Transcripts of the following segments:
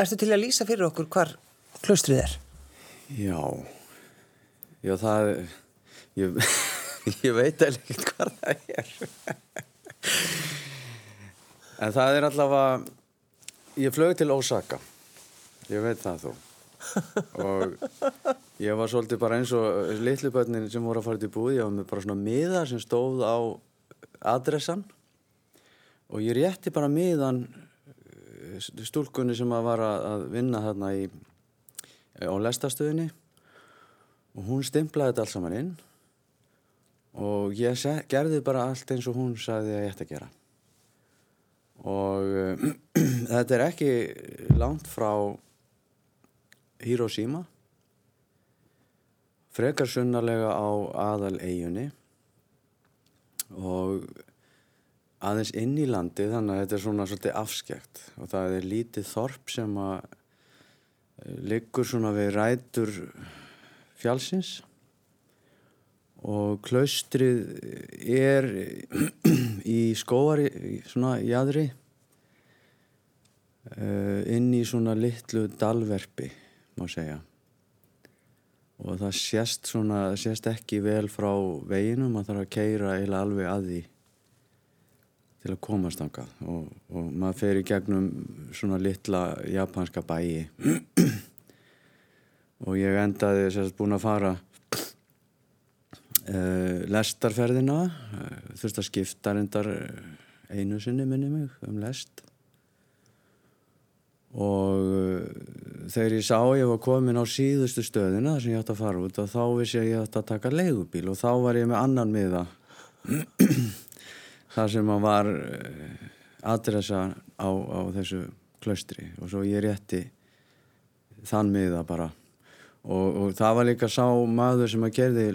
erstu til að lýsa fyrir okkur hvar klaustrið er? Já, já það, ég, ég veit eða ekkert hvað það er. en það er allavega, ég flög til Osaka, ég veit það þó. og ég var svolítið bara eins og litlubötnin sem voru að fara til búið, ég var með bara svona miða sem stóð á adressan og ég rétti bara miðan stúlkunni sem að var að vinna þarna í, á lestastöðinni og hún stimplaði þetta alls saman inn og ég gerði bara allt eins og hún sagði að ég ætti að gera. Og þetta er ekki langt frá Hiroshima frekar sunnarlega á aðal eiginni og aðeins inn í landi þannig að þetta er svona svolítið afskjækt og það er lítið þorp sem að eh, liggur svona við rætur fjálsins og klaustrið er í skóari svona jæðri eh, inn í svona litlu dalverfi má segja. Og það sést svona, það sést ekki vel frá veginum, það þarf að keira eila alveg að því til að komast ángað og, og maður fer í gegnum svona litla japanska bæi. Og ég endaði sérst búin að fara uh, lestarferðina. Uh, þurfti að skipta reyndar einu sinni minni mig um lest. Og uh, þegar ég sá ég var komin á síðustu stöðina þar sem ég ætti að fara út og þá vissi ég að ég ætti að taka leigubíl. Og þá var ég með annan miða þar sem að var eh, adressa á, á þessu klaustri. Og svo ég rétti þann miða bara. Og, og það var líka sá maður sem að gerði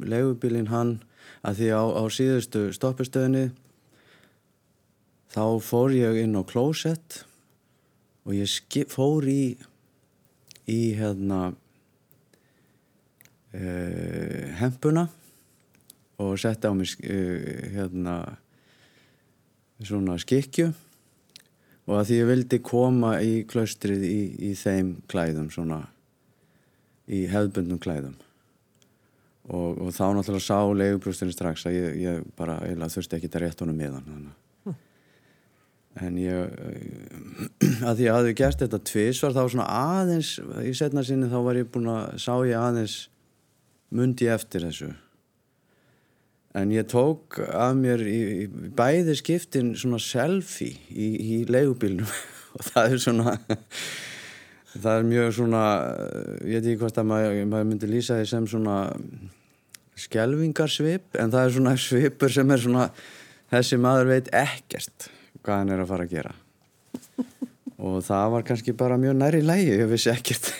leigubílin hann að því á, á síðustu stoppustöðinni þá fór ég inn á klósett og ég skip, fór í í hérna uh, hempuna og setti á mig uh, hérna svona skikju og að því ég vildi koma í klaustrið í, í þeim klæðum svona í hefðbundnum klæðum. Og, og þá náttúrulega sá leigubrústurinn strax að ég, ég bara þurfti ekki að rétt honum með hann hm. en ég að því að ég hafði gert þetta tvis var þá svona aðeins í setna sinni þá var ég búin að sá ég aðeins mundi eftir þessu En ég tók af mér í, í bæði skiptin svona selfie í, í leigubílnum og það er svona, það er mjög svona, ég veit ekki hvort að maður, maður myndi lýsa því sem svona skjelvingarsvip en það er svona svipur sem er svona, þessi maður veit ekkert hvað hann er að fara að gera. Og það var kannski bara mjög næri lægi, ég vissi ekkert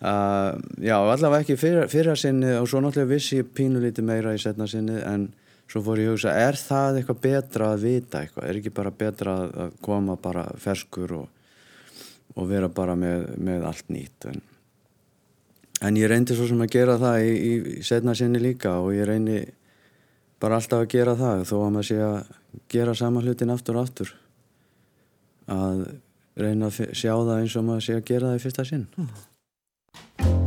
Uh, já, allavega ekki fyrra, fyrra sinni og svo náttúrulega vissi ég pínu lítið meira í setna sinni en svo fór ég að hugsa, er það eitthvað betra að vita eitthvað, er ekki bara betra að koma bara ferskur og, og vera bara með, með allt nýtt? En, en ég reyndi svo sem að gera það í, í, setna sinni líka og ég reyndi bara alltaf að gera það þó að maður sé að gera sama hlutin aftur og aftur. Að reyna að sjá það eins og maður sé að gera það í fyrsta sinn you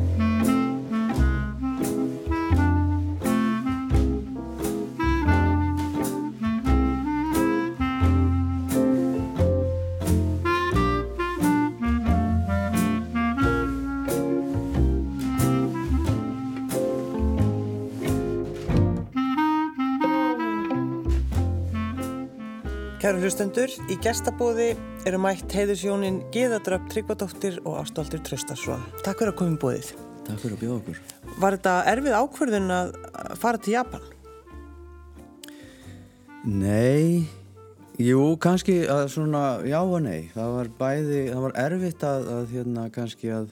Kæru hlustendur, í gestabóði eru mætt heiðusjónin Gíðadröpp Tryggvadóttir og Ástvaldur Tröstarsson. Takk fyrir að koma í bóðið. Takk fyrir að bjóða okkur. Var þetta erfið ákverðin að fara til Japan? Nei, jú, kannski að svona, já og nei. Það var bæði, það var erfitt að, að hérna kannski að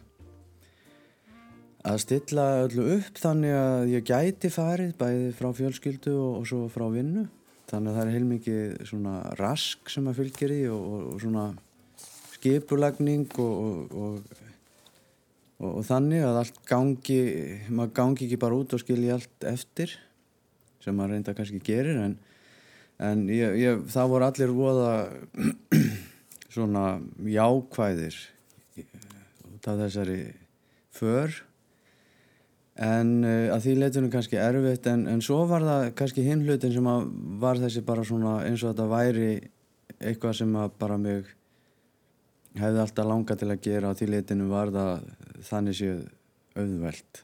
að stilla öllu upp þannig að ég gæti farið bæði frá fjölskyldu og, og svo frá vinnu þannig að það er heilmikið svona rask sem að fylgir í og, og, og svona skipulagning og, og þannig að allt gangi maður gangi ekki bara út og skilji allt eftir sem maður reynda kannski gerir en, en ég, ég, það voru allir voða svona jákvæðir út af þessari för en uh, að því leitunum kannski erfitt en, en svo var það kannski hinn hlutin sem að var þessi bara svona eins og þetta væri eitthvað sem að bara mig hefði alltaf langa til að gera á því leitinu var það þannig séu auðvelt.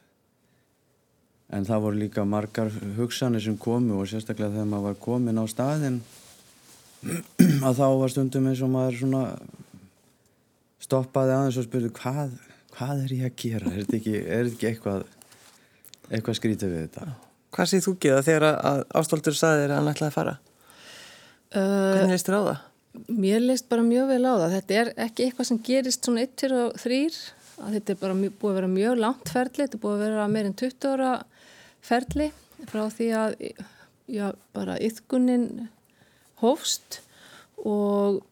En það voru líka margar hugsanir sem komu og sérstaklega þegar maður var komin á staðin að þá var stundum eins og maður svona stoppaði aðeins og spurði hvað, hvað er ég að gera? Er þetta ekki, ekki eitthvað eitthvað skrítið við þetta Hvað séð þú geða þegar að ástóldur saði þér að hann ætlaði að fara? Hvernig leist þér á það? Mér leist bara mjög vel á það. Þetta er ekki eitthvað sem gerist svona 1 og 3 þetta er bara búið að vera mjög langt ferli þetta er búið að vera meirinn 20 ára ferli frá því að já, bara yðgunin hófst og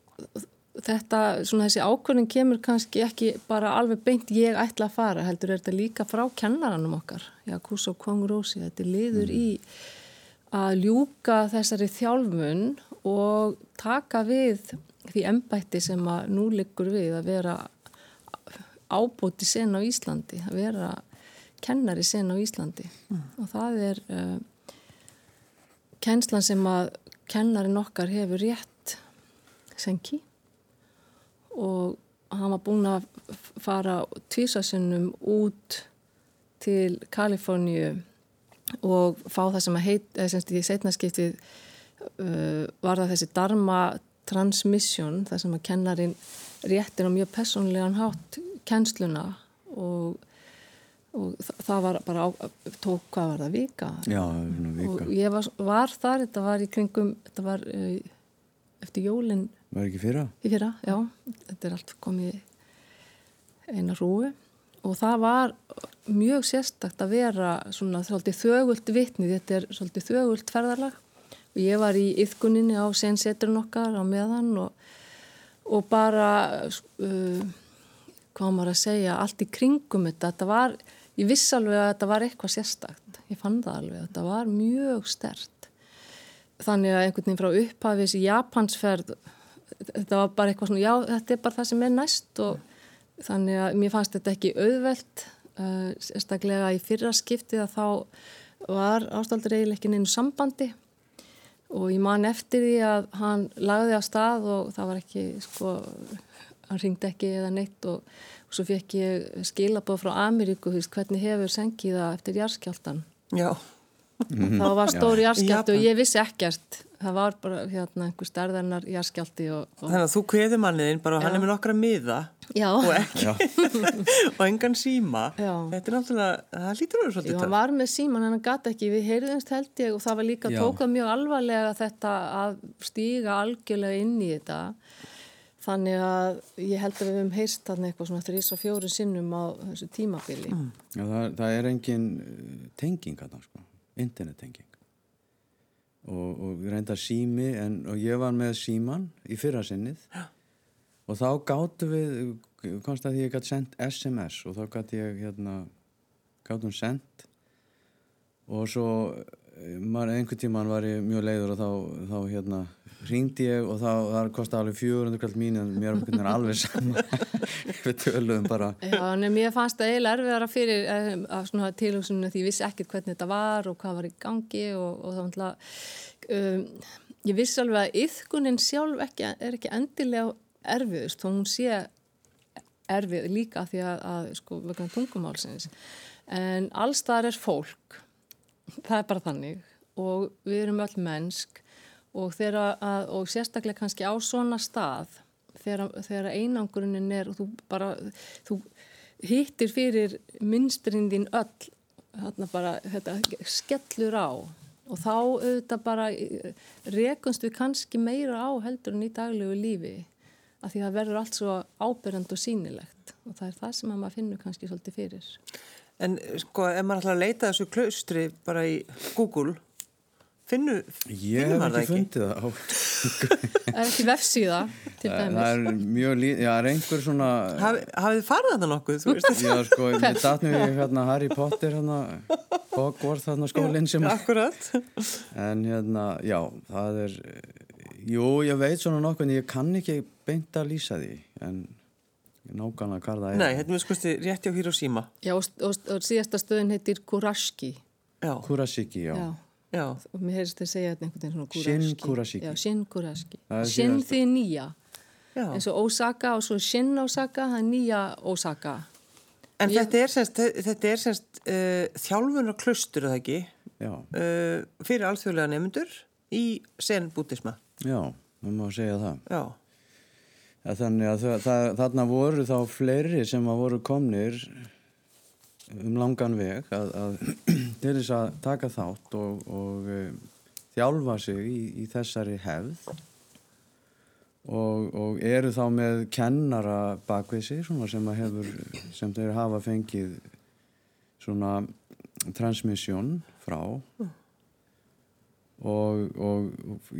þetta, svona þessi ákvörðin kemur kannski ekki bara alveg beint ég ætla að fara, heldur er þetta líka frá kennaranum okkar, já, Kuso Kwang Rosi þetta er liður mm. í að ljúka þessari þjálfun og taka við því embætti sem að nú liggur við að vera ábóti sen á Íslandi, að vera kennari sen á Íslandi mm. og það er uh, kennslan sem að kennarin okkar hefur rétt senki og hann var búin að fara tvísasinnum út til Kaliforníu og fá það sem að heit, eða semst í setnaskiptið uh, var það þessi Dharma Transmission, það sem að kennarin réttir á mjög personlegan hátt kennsluna og, og það var bara á, tók, hvað var það, vika? Já, vika. Og ég var, var þar, þetta var í kringum, þetta var uh, eftir jólinn Var ekki fyrra? Í fyrra, já. Þetta er allt komið eina rúi og það var mjög sérstakt að vera svona þögult vitni, þetta er svolítið þögult ferðarlag og ég var í yfkuninni á senseturinn okkar á meðan og, og bara uh, hvað maður að segja allt í kringum þetta, þetta var ég viss alveg að þetta var eitthvað sérstakt. Ég fann það alveg, þetta var mjög stert þannig að einhvern veginn frá upphafis í Japansferð þetta var bara eitthvað svona, já þetta er bara það sem er næst og þannig að mér fannst þetta ekki auðvelt uh, sérstaklega í fyrra skiptið að þá var ástaldur eiginlega ekki neinu sambandi og ég man eftir því að hann lagði á stað og það var ekki sko, hann ringdi ekki eða neitt og, og svo fekk ég skilabóð frá Ameríku, hvernig hefur sengið það eftir jarskjáltan Já Það var stóri jarskjálti og ég vissi ekkert. Það var bara hérna einhver stærðarnar jarskjálti og, og... Þannig að þú kveði manniðinn bara og hann er með nokkra miða Já. og ekki og engan síma. Já. þetta er náttúrulega, það lítur vera svolítið Já, hann var með síman, hann gæti ekki við heyrðumst held ég og það var líka tókað mjög alvarlega þetta að stíga algjörlega inn í þetta. Þannig að ég held að við hefum heyrst þarna eitthvað svona þrís og fjóru sinnum á þessu tímabili. Mm. Já, það, það er engin tenging að það, sko, internettenging og, og reynda sími en, og ég var með síman í fyrra sinnið. Já. og þá gáttu við komst að ég gæti sendt SMS og þá gæti ég hérna gáttum sendt og svo maður, einhvern tíman var ég mjög leiður og þá, þá hérna ringdi ég og þá það kosti alveg 400 kall mín en mér er alveg saman við töluðum bara. Já, en mér fannst það eiginlega erfiðara fyrir eh, af svona tilhugsunum því ég vissi ekkert hvernig þetta var og hvað var í gangi og, og þá ætla um, ég vissi alveg að yðkunin sjálf ekki, er ekki endilega erfiðust, þó hún sé erfið líka því að, að sko, vegna tungumálsins. En alls þar er fólk það er bara þannig. Og við erum öll mennsk og, að, og sérstaklega kannski á svona stað þegar, einangurinn er og þú bara þú hittir fyrir minstrinn þín öll þarna bara þetta skellur á. Og þá auðvitað bara rekunst við kannski meira á heldur en í daglegu lífi að því það verður allt svo ábyrjand og sínilegt og það er það sem maður finnur kannski svolítið fyrir. En sko, ef maður ætlar að leita þessu klaustri bara í Google, finnu, Ég finnur hef maður það ekki ekki? fundið það Það er ekki vefsíða til Það dæmis. er mjög lítið, já, það er einhver svona Haf, hafið þið farið þetta nokkuð, þú veist? Já, sko, ég datt nú í hérna Harry Potter hérna, Hogwarts þarna skólinn sem Akkurat. En hérna, já, það er Jú, ég veit svona nokkuð en ég kann ekki beint að lýsa því en nákvæmlega hvað það er. Nei, hérna við skoðum rétti á Hiroshima. Já, og, og, og síðasta stöðin heitir Kurashiki. Já, Kurashiki, já. Já. já, Og mér heyrist þið segja þetta einhvern veginn svona Kurashiki. Shin Kurashiki. Já, Shin Kurashiki. Shin því nýja. já. eins og Osaka og svo Shin Osaka, það er nýja Osaka. En Ég- þetta er semst, þetta er semst uh, þjálfunar klustur, eða ekki, Já, uh, fyrir alþjóðlega nefndur í sen bútisma. já, það má segja það. Já, þannig að það, það, þarna voru þá fleiri sem að voru komnir um langan veg að, að til þess að taka þátt og, og um, þjálfa sig í, í þessari hefð. Og, og eru þá með kennara bakvið sig sem hefur, sem þeir hafa fengið svona transmission frá og, og,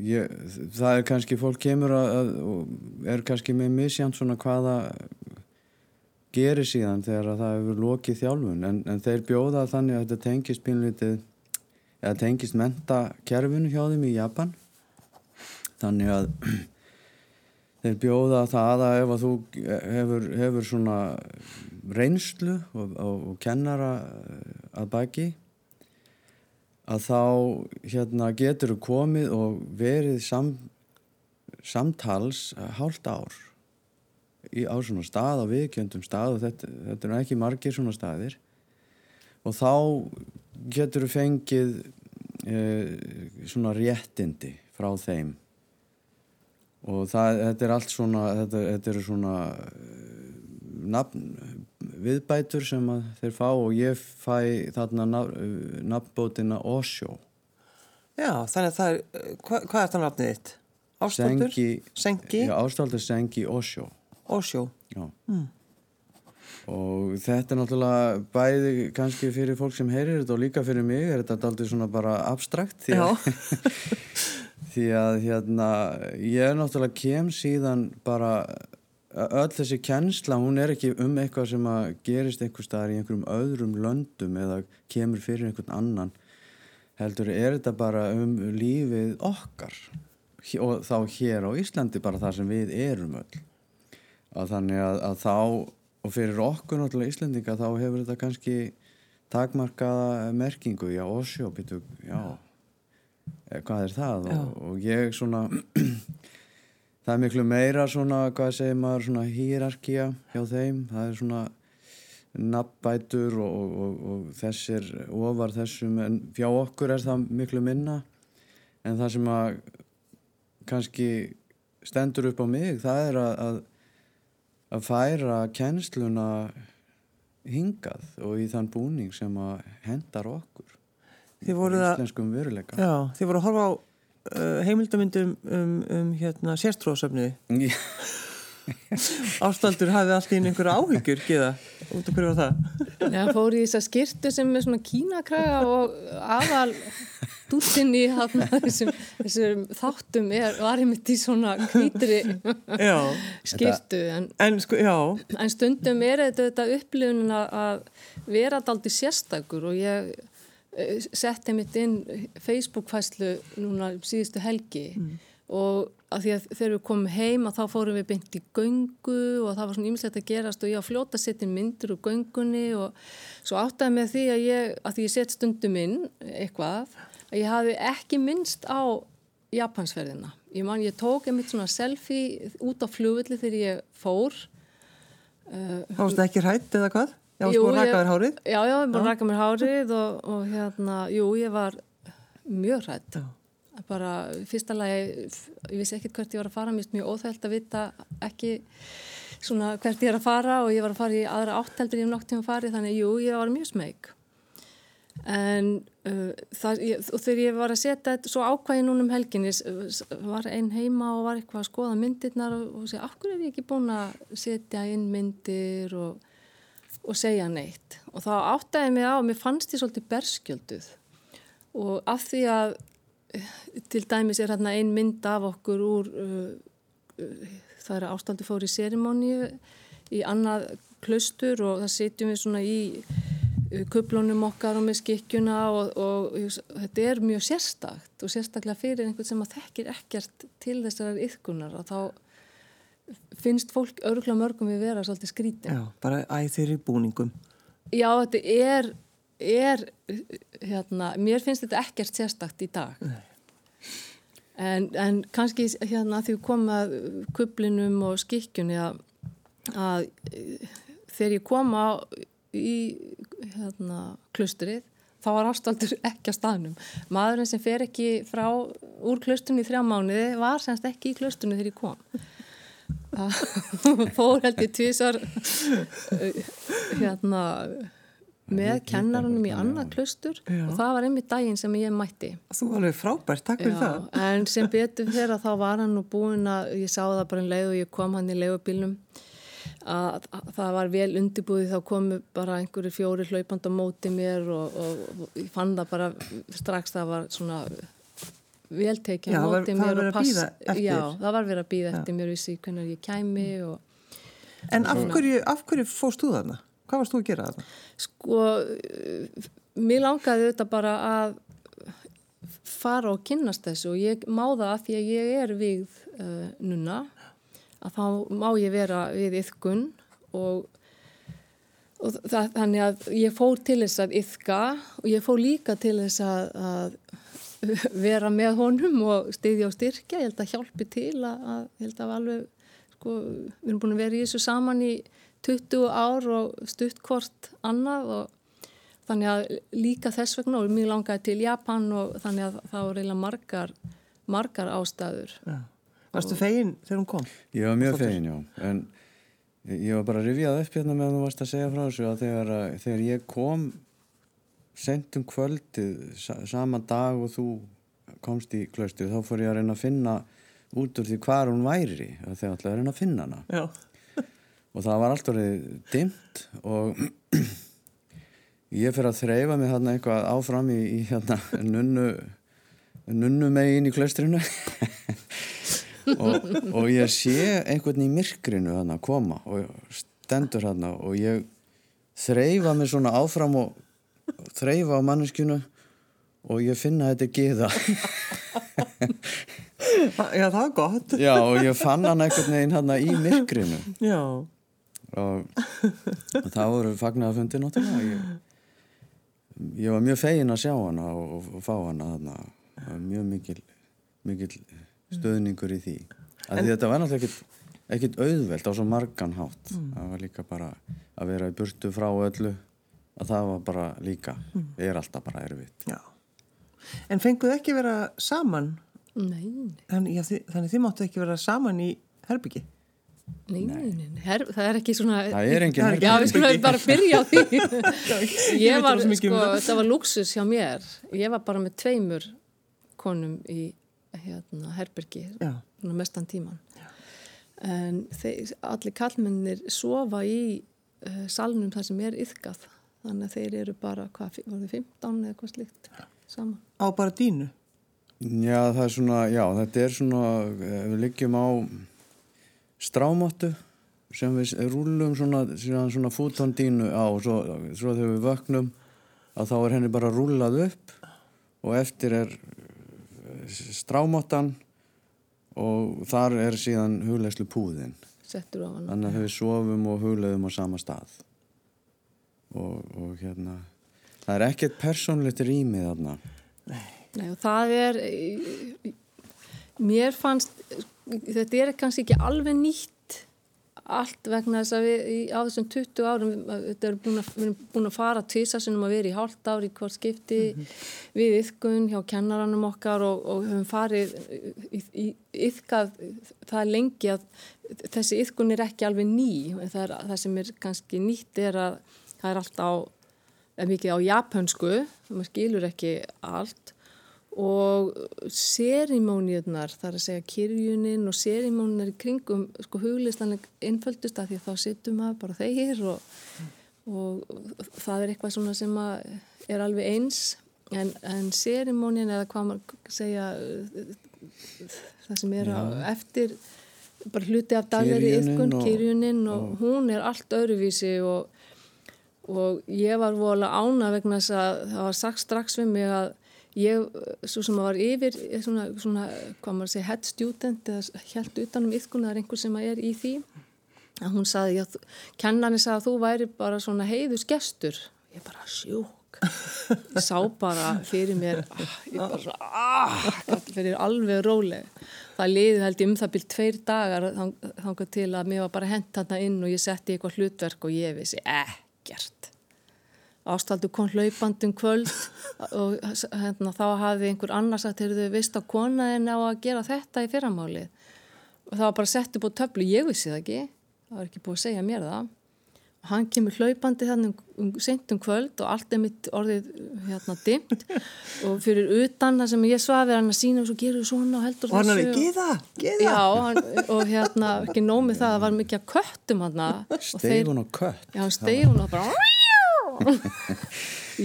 ég, það er kannski fólk kemur að og er kannski með misjant svona hvaða gerir síðan þegar að það hefur lokið þjálfun. En, en þeir bjóða þannig að þetta tengist pínlítið eða tengist mentakerfinu hjá þeim í Japan. Þannig að þeir bjóða það að ef að þú hefur, hefur svona reynslu og, og, og kennara að baki að þá hérna, getur þú komið og verið sam, samtals hálft ár í, á svona stað, á viðkjöndum stað og þetta, þetta er ekki margir svona staðir. Og þá getur þú fengið e, svona réttindi frá þeim. Og það, þetta er allt svona þetta, þetta eru svona eh, nafn, viðbætur sem þeir fá og ég fæ þarna nafn, nafnbótina Osho já, þannig að það er, hva, hvað er það nafnið þitt? Ástóldur? Sengi, Sengi? Já, Ástóldur Sengi Osho Ósjó. Já og þetta er náttúrulega bæði kannski fyrir fólk sem heyrir þetta og líka fyrir mig er þetta aldrei svona bara abstrakt því að, því að hérna ég er náttúrulega kem síðan bara öll þessi kennsla hún er ekki um eitthvað sem að gerist einhver staðar í einhverjum öðrum löndum eða kemur fyrir einhvern annan. Heldur er þetta bara um lífið okkar. Og þá hér á Íslandi bara það sem við erum öll. Að þannig að, að þá og fyrir okkur náttúrulega Íslendinga þá hefur þetta kannski takmarkaða merkingu, já, Osjó býtu, já, eh, hvað er það? Og, og ég svona það er miklu meira svona, hvað segir maður, svona hýrarkía hjá þeim, það er svona nafnbætur og, og, og, og þessir ofar þessum en fjá okkur er það miklu minna. En það sem að kannski stendur upp á mig, það er að, að að færa kennsluna hingað og í þann búning sem að hendar okkur. Þið voruð að, já, þið voru að horfa á heimildamindum um, um hérna, sérstróðsöfniði. Ástóldur hafði alltaf inn einhverja áhyggjur, geða, út af hverju var það? Já, fór í þessa skirtu sem er svona kínakraga og aðal dúttinn í þessum, þessum þáttum er, var einmitt í svona hvítri Já, skirtu en, en sko, en stundum er þetta, þetta upplifun að að vera daldi sérstakur og ég eh, setti mitt inn Facebook-fæslu núna síðustu helgi og að því að þegar við komum heim að þá fórum við beint í göngu og það var svona ýmislegt að gerast og ég á fljóta setja myndir úr göngunni og svo áttaði með því að ég, að því ég sett stundum inn eitthvað, að ég hafi ekki minnst á Japansferðina. Ég man, ég tók einmitt svona selfie út á flugvilli þegar ég fór varst það ekki hrætt eða hvað? Já, Jú, búin að raka þér hárið? Já, já, ég búin að raka mér hárið og, og hérna, jú, ég var mjög hrætt. Bara, í fyrsta lagi, ég vissi ekkert hvert ég var að fara, mér finnst mjög óþægt að vita ekki svona hvert ég er að fara og ég var að fara í aðra átt heldur ég um nokt tíma farið, þannig, jú, ég var mjög smeg. En uh, það, ég, þegar ég var að setja þetta svo ákvæði núna um helginni, s- var einn heima og var eitthvað að skoða myndirnar og, og segja, af hverju er ég ekki búin að setja inn myndir og og segja neitt. Og þá áttaði mig á, mér fannst því svolítið berskjölduð. Og af því að eh, til dæmis er hérna ein mynd af okkur úr uh, uh, það er ástandi fór í serimóníu í annað klaustur og það setjum við svona í uh, kuplunum okkar og með skikkjuna og, og, og þetta er mjög sérstakt og sérstaklega fyrir einhvern sem að þekkir ekkert til þessar yðkunar og þá finnst fólk örgla mörgum við vera svolítið skrítin. Já, bara æð þeir í búningum. Já, þetta er, er, hérna, mér finnst þetta ekkert sérstakt í dag. En, en kannski hérna því að kublinum og skikkjunni að, að þegar ég kom á í hérna, klustrið þá var ástaldur ekki á staðnum. Maðurinn sem fer ekki frá úr klustunni í þrjá mánuði var semst ekki í klustunni þegar ég kom. Fór held ég tvísar hérna með kennarunum í annað klustur Já. og það var einmitt daginn sem ég mætti. Þú var alveg frábært, takk fyrir það. En sem betur fyrir að þá var hann og búin að ég sá það bara en leið og ég kom hann í leiðubilnum að það var vel undirbúið þá komu bara einhverju fjóri hlaupand á móti mér og, og, og ég fann það bara strax það var svona veltekið á móti mér og pass Já, það var verið að býða eftir mér vissi hvernig ég kæmi og, En af hverju, af hverju fóst þú þarna? Hvað varst þú að gera þarna? Sko, mér langaði þetta bara að fara og kynnast þessu og ég má það að því að ég er við uh, nunna að þá má ég vera við yfkun og, og það, þannig að ég fór til þess að yfka og ég fór líka til þess að, að vera með honum og styðja og styrkja, ég held að hjálpi til að, að ég held að alveg, sko, við erum búin að vera í þessu saman í 20 ár og stutt hvort annað og þannig að líka þess vegna og mér langaði til Japan og þannig að það voru eiginlega margar, margar ástæður. Já. Varstu fegin þegar hún kom? Ég var mjög fegin, já. En ég var bara rivjað upp hérna meðan þú varst að segja frá þessu að þegar, þegar ég kom sent um kvöldið sama dag og þú komst í klaustu þá fór ég að reyna að finna út úr því hvað hún væri þegar ætlaði að reyna að finna hana. Já. Og það var allt orðið dimt og ég fyrir að þreyfa mig hérna eitthvað áfram í, í hérna nunnu nunnu megin í klaustrinu og, og ég sé einhvern í myrkrinu hann að koma og stendur hann og ég þreyfa mig svona áfram og þreyfa á manneskinu og ég finna að þetta er geða Já, það var gott. Já, og ég fann hann einhvern veginn hann í myrkrinu. Já. Og það voru fagnaða fundi náttúrulega. Ég, ég var mjög fegin að sjá hann og, og fá hann að hann mjög mikil mikil stöðningur í því. En, þetta var náttúrulega ekkit auðvelt á svo margan hátt. Mm. það var líka bara að vera í burtu frá öllu að það var bara líka mm. er alltaf bara erfitt. Já. En fenguðu ekki vera saman? Nei Þannig, já, þið, þannig þið máttu ekki vera saman í herbyggi? Nei, nei, nei, Her, það er ekki svona Það er enginn herbyggi Já, við skulum bara byrja á því. Ég var, sko, um það. var luxus hjá mér. Ég var bara með tveimur konum í hérna, herbergi mestan tíman Já. en þeir, allir kallmennir sofa í uh, salnum þar sem er yfkað þannig að þeir eru bara, hvað, það 15 eða hvað slikt saman? Á bara dínu? Já, það er svona, já, þetta er svona við liggjum á strámáttu sem við rúlum svona, svona fútondínu á og svo, svo þegar við vöknum að þá er henni bara rúlað upp og eftir er strámáttan og þar er síðan huglegslu púðin þannig að við sofum og huglegum á sama stað og, og hérna það er ekkert persónlegt rýmið þarna. Nei. Og það er mér fannst þetta er kannski ekki alveg nýtt allt vegna þess að við á þessum 20 árum við erum búin að, við erum búin að fara vera í hálft ári í hvort skipti mm -hmm. við yfkun hjá kennaranum okkar og, og höfum farið í, í yfkað það er lengi að þessi yfkun er ekki alveg ný. Það, er, það sem er kannski nýtt er að það er allt á mikið á japansku maður skilur ekki allt. Og serimóniunar þar að segja kyrjunin og serimóniunar í kringum sko huglistanleg innföldust að því að þá sittum maður bara þeir og, og það er eitthvað svona sem er alveg eins. En, en serimónin eða hvað maður segja það sem er á, eftir bara hluti af dagveri yfkun, kyrjunin og, og hún er allt öðruvísi og, og ég var vola ána vegna þess að það var sagt strax við mig að ég, svo sem var yfir svona, svona hvað maður segja, head student eða helt utanum yfkun það er einhver sem er í því að hún saði, kennarni saði að þú væri bara svona heiðus gestur ég bara sjúk. Ég sá bara fyrir mér ah, ég bara svona ah, fyrir alveg róleg. Það liði held ég um það byrj tveir dagar þangað til að mér var bara hent þarna inn og ég setti eitthvað hlutverk og ég vissi ekkert ástaldu kom hlaupandum kvöld og hérna, þá hafði einhver annars að þeir eru vist að konaðin á að gera þetta í fyrramáli og það var bara sett upp á töflu, ég vissi það ekki. Það var ekki búið að segja mér það. Og hann kemur hlaupandi þannig um, um sentum kvöld og allt er mitt orðið hérna dimt og fyrir utan það sem ég svaði hann að sína og svo gerur það svona og heldur og hann er ekki, geða, geða já, hann, og hérna, ekki nómið það það var mikið að köttum hann stegun og kött? Já, stegun og bara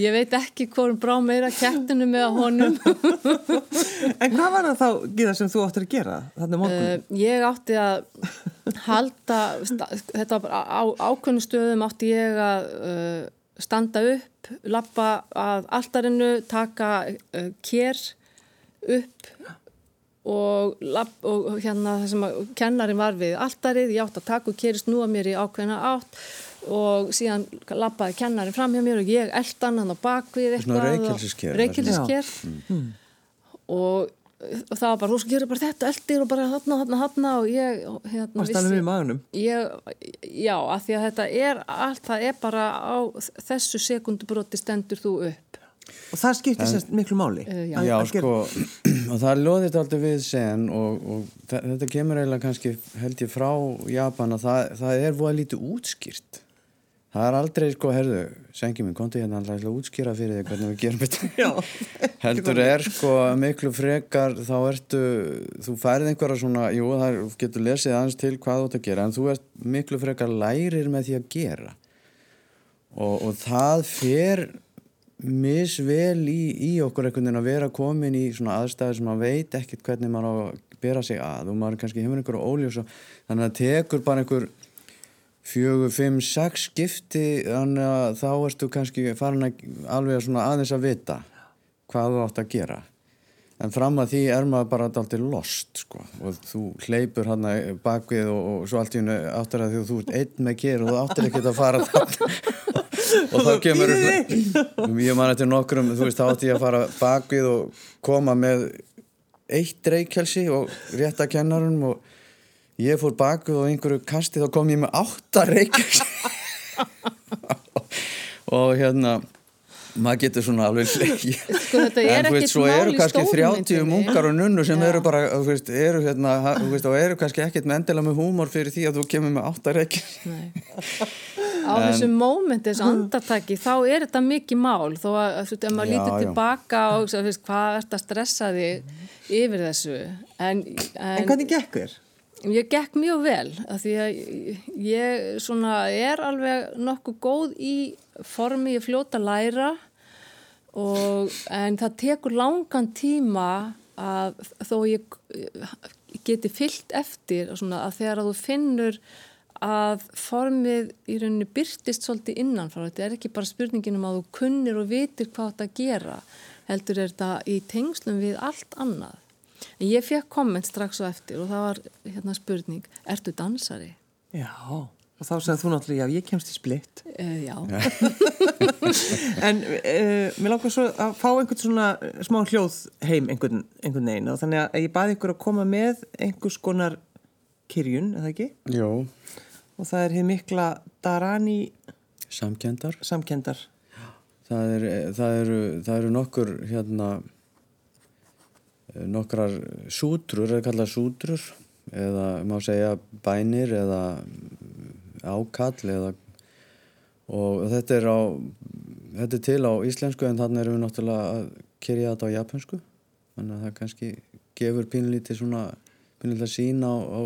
ég veit ekki hvort brá meira kettinu með honum. En hvað var það þá, Gíða, sem þú átti að gera þannig morgun? Uh, ég átti að halda þetta á ákveðnum stöðum átti ég að uh, standa upp lappa að alltarinu taka uh, kér upp og, lapp, og hérna það sem kennarin var við alltarið, ég átti að taka og kérist nú að mér í ákveðna átt og síðan lappaði kennarin fram hjá mér og ég eldan hann á bakvið eitthvað reykjelsisker mm. og, og það var bara, þú gerir bara þetta eldir og bara hann og hann og ég hérna, vissi, ég, já, að því að þetta er allt, það er bara á þessu sekundubróti stendur þú upp. Og það skiptir sérst miklu máli. Uh, já, já sko og það loðist aldrei við sen og, og þetta kemur eiginlega kannski held ég frá Japan að það, það er að lítið útskýrt Það er aldrei, sko, herðu, sengi minn, konti hérna alltaf að útskýra fyrir þig hvernig við gerum þetta. Heldur er, sko, miklu frekar, þá ertu, þú færið einhverja svona, jú, það getur lesið aðeins til hvað þú ætti að gera, en þú ert miklu frekar lærir með því að gera. Og, og það fer misvel í, í okkur einhvern veginn að vera komin í svona aðstæði sem maður veit ekkert hvernig maður á að bera sig að og maður kannski hefur einhverju óljós og þannig að tekur bara einhver fjögur, fimm, sex skipti þannig að þá ertu kannski farin að alveg svona aðeins að vita hvað þú átt að gera. En fram að því er maður bara alltaf lost sko og þú hleypur hann bakvið og, og svo allt í hennu áttur að því þú ert einn með ger og þú áttur ekkert að fara og þá kemur ég man eftir nokkrum þú veist átti ég að fara bakvið og koma með eitt reykjelsi og rétta kennarunum og ég fór baku og einhverju kasti þá kom ég með átta reykjars og hérna maður getur svona alveg sko, en þú veist, svo eru kannski 30 mungar og nunnur sem Já. eru bara veist, eru hérna, veist, og eru kannski ekkert með endila með húmor fyrir því að þú kemur með átta reykjars á en, þessu mómenti, þessu andartaki þá er þetta mikið mál. Þó að, þú veist, ef maður lítur tilbaka og hvað ert að stressa þig yfir þessu? En, en, en hvernig gekk þér? Ég gekk mjög vel að því að ég er alveg nokkuð góð í formi, ég fljóta læra og, en það tekur langan tíma að þó ég geti fyllt eftir svona, að þegar að þú finnur að formið í rauninni byrtist svolítið innanfra, þetta er ekki bara spurningin um að þú kunnir og vitir hvað þetta gera heldur er þetta í tengslum við allt annað ég fekk komment strax og eftir og það var hérna spurning, ertu dansari? Já, og þá sagði þú náttúrulega, já, ég kemst í splitt. Uh, já. en uh, mér langar svo að fá einhvern svona smá hljóð heim einhvern, einhvern veginn og þannig að ég baði ykkur að koma með einhvers konar kyrjun, eða ekki? Jó. Og það er hér mikla Darani... Samkendar. Samkendar. Það, er, það, eru, það eru nokkur hérna Eh, nokkrar sútrur eða kallað sútrur? Eða má segja bænir eða ákall eða og þetta er á þetta er til á íslensku en þannig erum við náttúrulega að kyrja þetta á japansku þannig að það kannski gefur pínlítið svona pínlítið sín á, á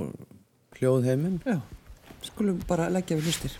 hljóðheimin. Já, skulum bara leggja við hlustir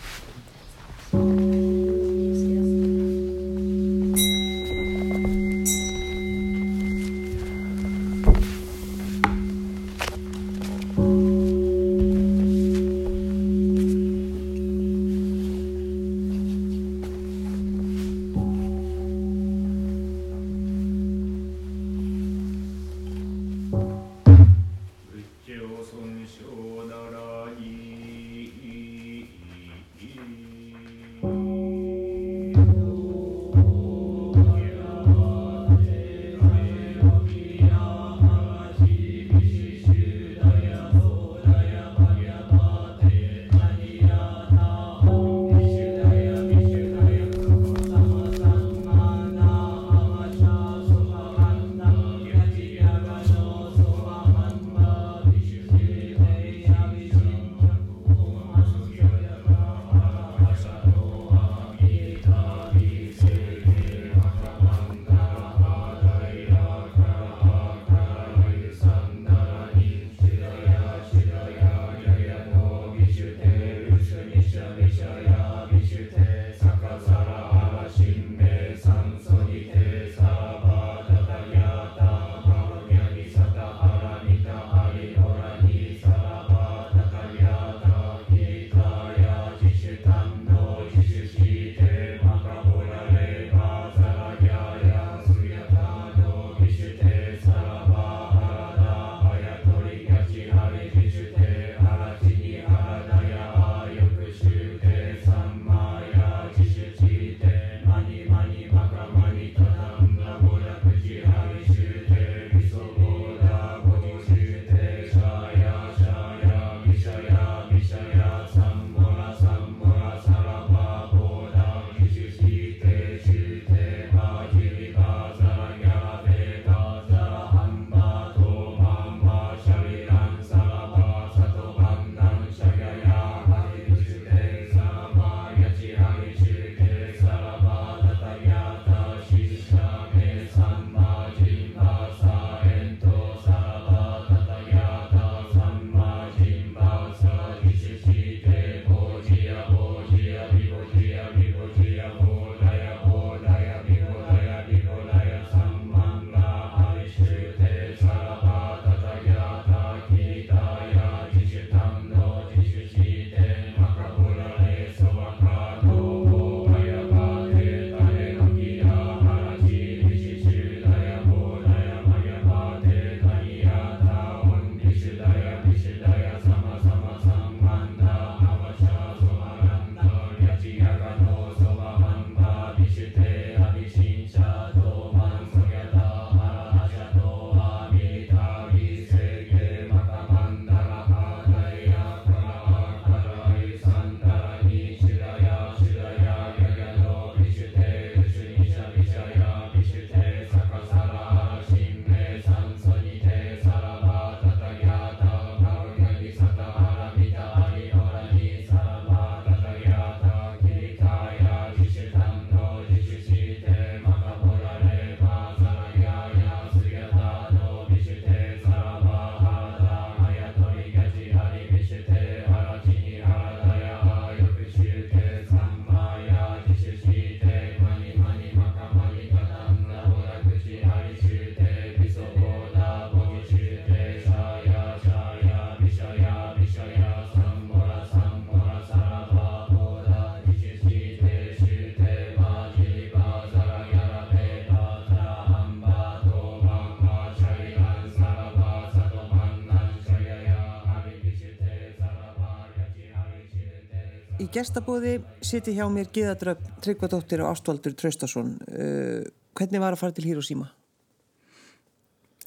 gestabóði siti hjá mér Gíðadröf Tryggvadóttir og Ástvaldur Traustason. Uh, hvernig var að fara til Hiroshima?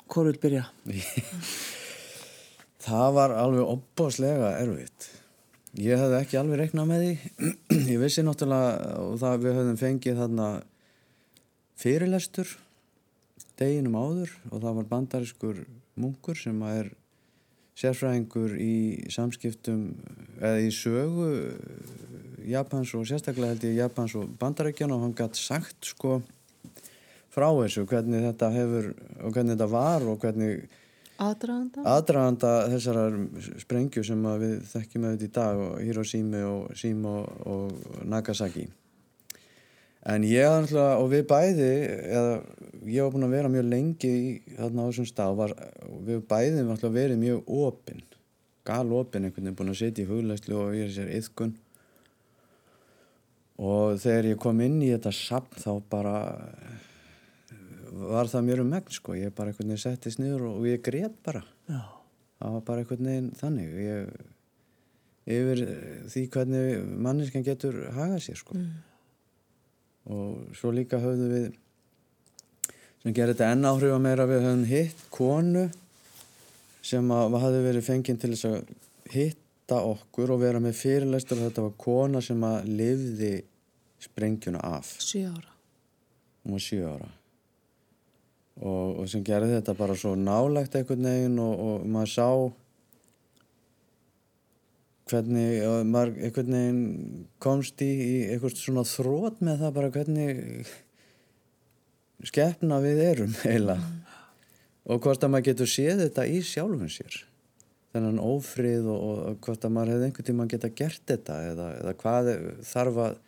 Hvor vil byrja? Það var alveg opbáslega erfitt. Ég hefði ekki alveg reiknað með því. Ég vissi náttúrulega og það við höfðum fengið þarna fyrirlestur deginum áður og það var bandariskur munkur sem er sérfræðingur í samskiptum eða í sögu Japans og sérstaklega held ég Japans og bandarækjan og hann gætt sagt sko frá þessu hvernig þetta hefur og hvernig þetta var og hvernig aðdraganda? Þessar sprengju sem við þekkjum auðvitað í dag og Hiroshima og Shima og, og Nagasaki. En ég alltaf, og við bæði eða ég var búin að vera mjög lengi í, þarna á þessum stað var, við við alltaf verið mjög opinn gal opinn einhvern veginn búin að setja í huglæslu og ég er sér yðkun og þegar ég kom inn í þetta sapn þá bara var það mjög um megn sko, ég bara einhvern veginn settist niður og ég grét bara. Já. það var bara einhvern veginn þannig. Ég, yfir því hvernig manniskan getur hagað sér sko. Og svo líka höfðu við sem gerir þetta enn áhrif að meira við höfum hitt konu sem að hafði verið fenginn til þess að hitta okkur og vera með fyrirlestur og þetta var kona sem að lifði sprengjuna af Sjö ára. hún var sjö ára og, og sem gerði þetta bara svo nálægt einhvern veginn og, og maður sá hvernig og maður einhvern veginn komst í, í eitthvað svona þrótt með það bara hvernig skeppna við erum heila og hvort að maður getur séð þetta í sjálfum sér þennan ófrið og, og, hvort að maður hefði einhvern tíma geta gert þetta eða, eða hvað þarf að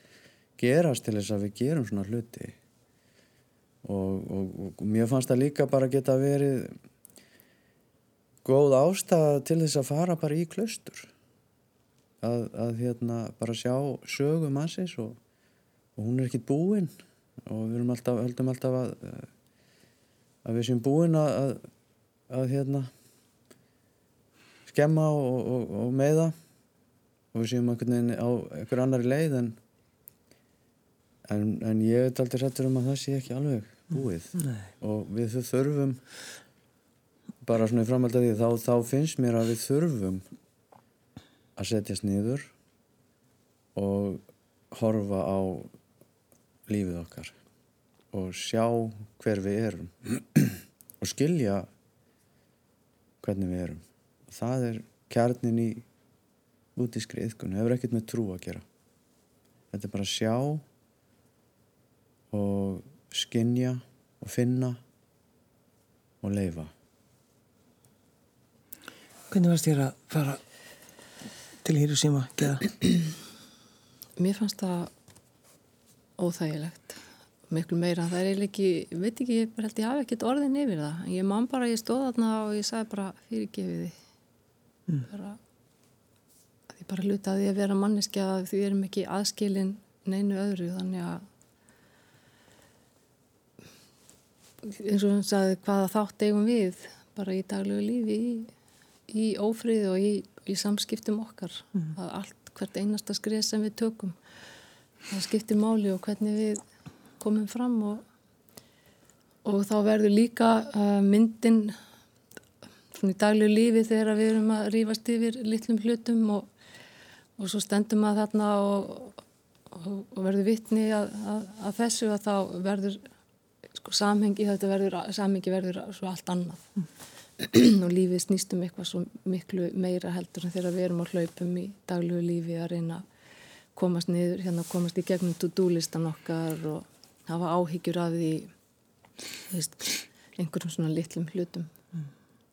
gerast til þess að við gerum svona hluti. Og, og, og mér fannst það líka bara geta verið góð ástæða til þess að fara bara í klaustur. Að, að hérna bara sjá sögu mannsins og, og hún er ekkit búin og við erum alltaf, höldum alltaf að að við séum búin að, að, að hérna skemma og, og, og meiða og við séum einhvern veginn á einhver annari leið en en, en ég er aldrei sættur um að það sé ekki alveg búið Nei. og við þurfum bara svona í framhald að því þá, þá finnst mér að við þurfum að setjast niður og horfa á lífið okkar og sjá hver við erum og skilja hvernig við erum. Og það er kjarnin í útískri yðkun, hefur ekkert með trú að gera. Þetta er bara að sjá og skinja og finna og leifa Hvernig varst þér að fara til Hiroshima? Mér fannst það óþægilegt. Miklu meira, það er eiginlega ekki veit ekki, ég held ég hafi ekkert orðin yfir það. Ég man bara, ég stóð þarna og ég sagði bara fyrirgefið því mm. bara ég bara hluta að að vera manneskja að því við erum ekki aðskilin neinu öðru þannig að eins og hann sagði hvaða þátt eigum við? Bara í daglegu lífi í, í ófrið og í, í samskiptum okkar. Að allt hvert einasta skrið sem við tökum það skiptir máli og hvernig við komum fram og, og þá verður líka uh, myndin svona í daglegu lífi þegar við erum að rífast yfir litlum hlutum og, og svo stendum að þarna og, og verður vittni að, að, að þessu að þá verður sko samhengi, þetta verður samhengi verður svo allt annað. Og lífið snýst um eitthvað svo miklu meira heldur en þegar við erum á hlaupum í daglegu lífi að reyna að komast niður, hérna komast í gegnum to-do-listan okkar og hafa áhyggjur af því veist, einhverjum svona litlum hlutum.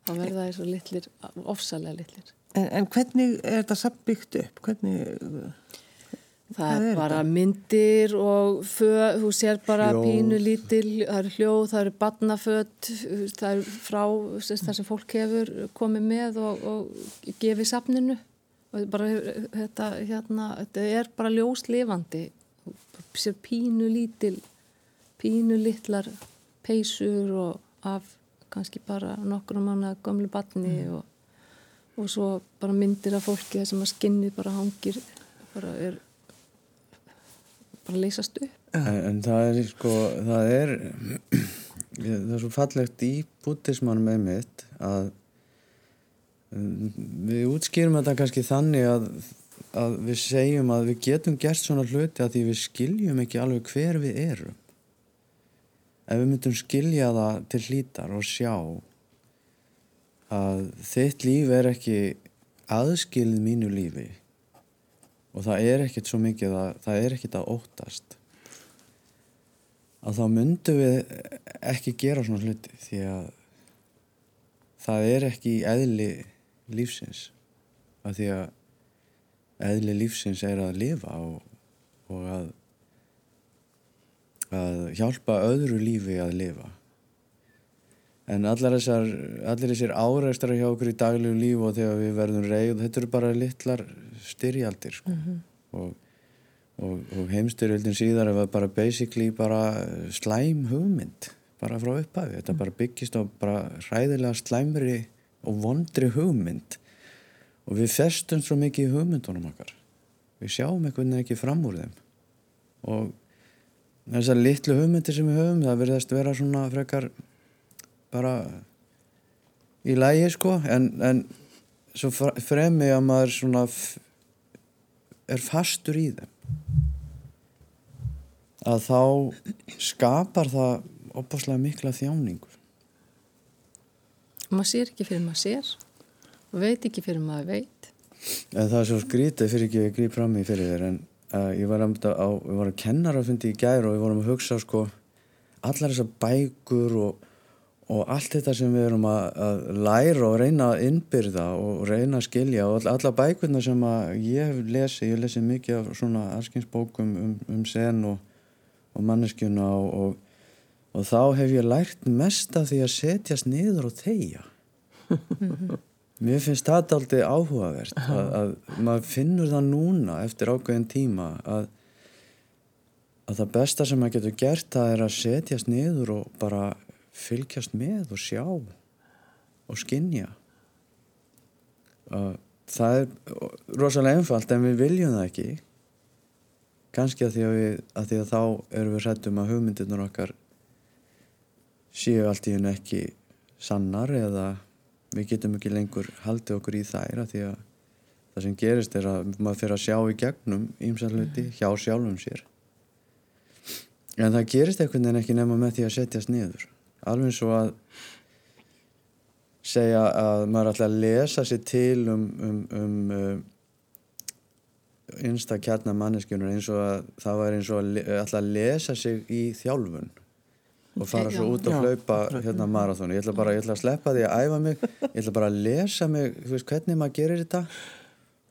Þá verða það svo litlir ofsalega litlir. En, en hvernig er þetta samt byggt upp? Hvernig, Það er er bara myndir og fö, þú sér bara Hljóð. pínu lítil, það eru hljóð, það eru badnaföt, það eru frá það sem fólk hefur komið með og, og gefið safninu. og bara þetta, hérna, þetta er bara ljóslifandi, sér pínu lítil, pínu litlar peysur og af kannski bara nokkru manna gömlu badni og, og svo bara myndir af fólki sem að skinnið bara hangir, bara er bara leysast upp. En, en það er sko, það er það er svo fallegt í bútismannum einmitt að um, við útskýrum þetta kannski þannig að, að við segjum að við getum gert svona hluti að því við skiljum ekki alveg hver við erum. Ef við myndum skilja það til hlítar og sjá að þitt líf er ekki aðskilið mínu lífi og það er ekkert svo mikið að það er ekkert að óttast að þá myndum við ekki gera svona hluti því að það er ekki í eðli lífsins. Að því að eðli lífsins er að lifa og, og að að hjálpa öðru lífi að lifa. En allar þessar allir þessir áreistar hjá okkur í daglegu líf og þegar við verðum reyð þetta eru bara litlar styrjaldir sko. og, og, og heimstyrjöldin síðar var bara basically bara slæm hugmynd bara frá upphafi, þetta bara byggist á bara ræðilega slæmri og vondri hugmynd. Og við festum svo mikið í hugmyndunum okkar. Við sjáum einhvern veginn ekki fram úr þeim. Og þessar litlu hugmyndir sem við höfum það verðast vera svona frekar bara í lægi sko. En, en svo fremi að maður svona er fastur í þeim. Að þá skapar það opaslega mikla þjáningur maður sér ekki fyrir maður sér og veit ekki fyrir maður veit. En það er svo skrítið fyrir ekki að grípa fram í fyrir þér en uh, ég var að, á, ég var að kennara að fundi í gæri og við vorum að hugsa sko allar þessar bækur og og allt þetta sem við erum að, að læra og reyna að innbyrða og reyna að skilja og all, alla bækurna sem ég hef lesið, ég hef lesið mikið af svona arskinsbókum um, um sen og, og manneskjuna og, og, og þá hef ég lært mest af því að setjast niður og þeia mér finnst þetta aldrei áhugavert að, að maður finnur það núna eftir ákveðin tíma að, að það besta sem maður getur gert það er að setjast niður og bara fylgjast með og sjá og skinja það er rosalega einfalt en við viljum það ekki. Kannski að því að, við, að, því að þá erum við hrættum að hugmyndirnar okkar séu allt í hennu ekki sannar eða við getum ekki lengur haldið okkur í þær að því að það sem gerist er að maður fyrir að sjá í gegnum ímsalluti hjá sjálfum sér. En það gerist einhvern veginn ekki nema með því að setjast niður. Alveg eins og að segja að maður ætla að lesa sér til um, um, um uh, einsta kjarnar manneskjunur eins og að það var eins og að ætla að lesa sig í þjálfun og fara svo út að hlaupa hérna marathónu, ég ætla bara ég ætla að sleppa því að æfa mig. Ég ætla bara að lesa mig, þú veist hvernig maður gerir þetta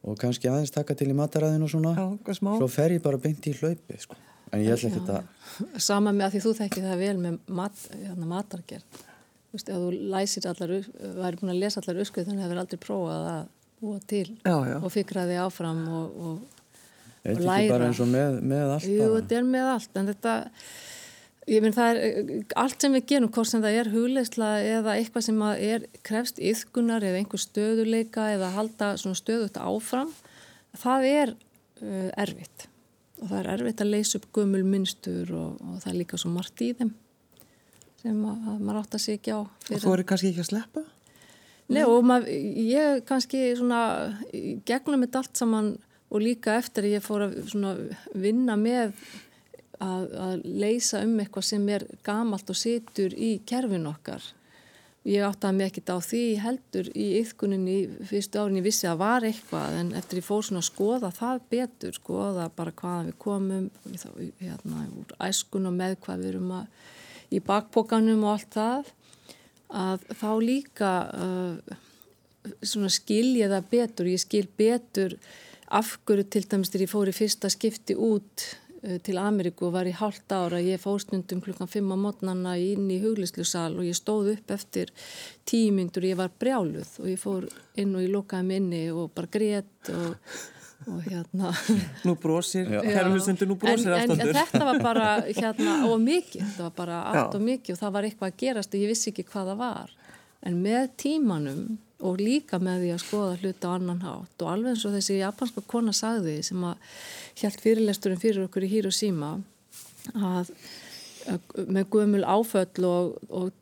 og kannski aðeins taka til í mataræðinu og svona, Já, svo fer ég bara beint í hlaupi sko. En ég ætla ekki þetta Sama með að því þú þekkir það vel með mat, hérna, matargerð. Þú veist, ef þú læsir allar væri búin að lesa allar öskuð þannig að það verður aldrei prófað að búa til já, já. og fikra þig áfram og, og, og læra ekki bara eins og með, með allt Jú, þetta er með allt en þetta ég finn það er allt sem við gerum hvort sem það er hugleisla eða eitthvað sem er krefst yðkunar eða einhver stöðuleika eða halda stöðut áfram það er uh, erfitt og það er erfitt að leysa upp gömul minnstur og, og það er líka svo margt í þeim sem að, að maður átt að segja ekki á Og þú eru kannski ekki að sleppa? Nei og maður, ég kannski svona gegnum þetta allt saman og líka eftir ég fór að vinna með að, að leysa um eitthvað sem er gamalt og situr í kerfin okkar. Ég átti að mig ekkert á því heldur í yfkuninni fyrstu árin. Ég vissi að var eitthvað en eftir ég fór svona að skoða það betur, skoða bara hvaðan við komum, hérna úr æskun og með hvað við erum að í bakbókanum og allt það að þá líka uh, svona skil ég það betur, ég skil betur afhverju til dæmis þegar ég fór í fyrsta skipti út til Ameríku og var í hálft ára ég fóð stundum klukkan 5 á mótnana inn í huglislusal og ég stóð upp eftir tímyndur og ég var brjáluð og ég fór inn og ég lókaði minni og bara grétt og, og hérna. Nú brósir, kærlustendur nú brósir en, en, en þetta var bara hérna og mikið, þetta var bara allt Já. og mikið og það var eitthvað að gerast og ég vissi ekki hvað það var. En með tímanum og líka með því að skoða hluta á annan hátt. Og alveg eins og þessi japanska kona sagði sem að hjælt fyrirlesturinn fyrir okkur í Hiroshima að, með gömul áföll og, og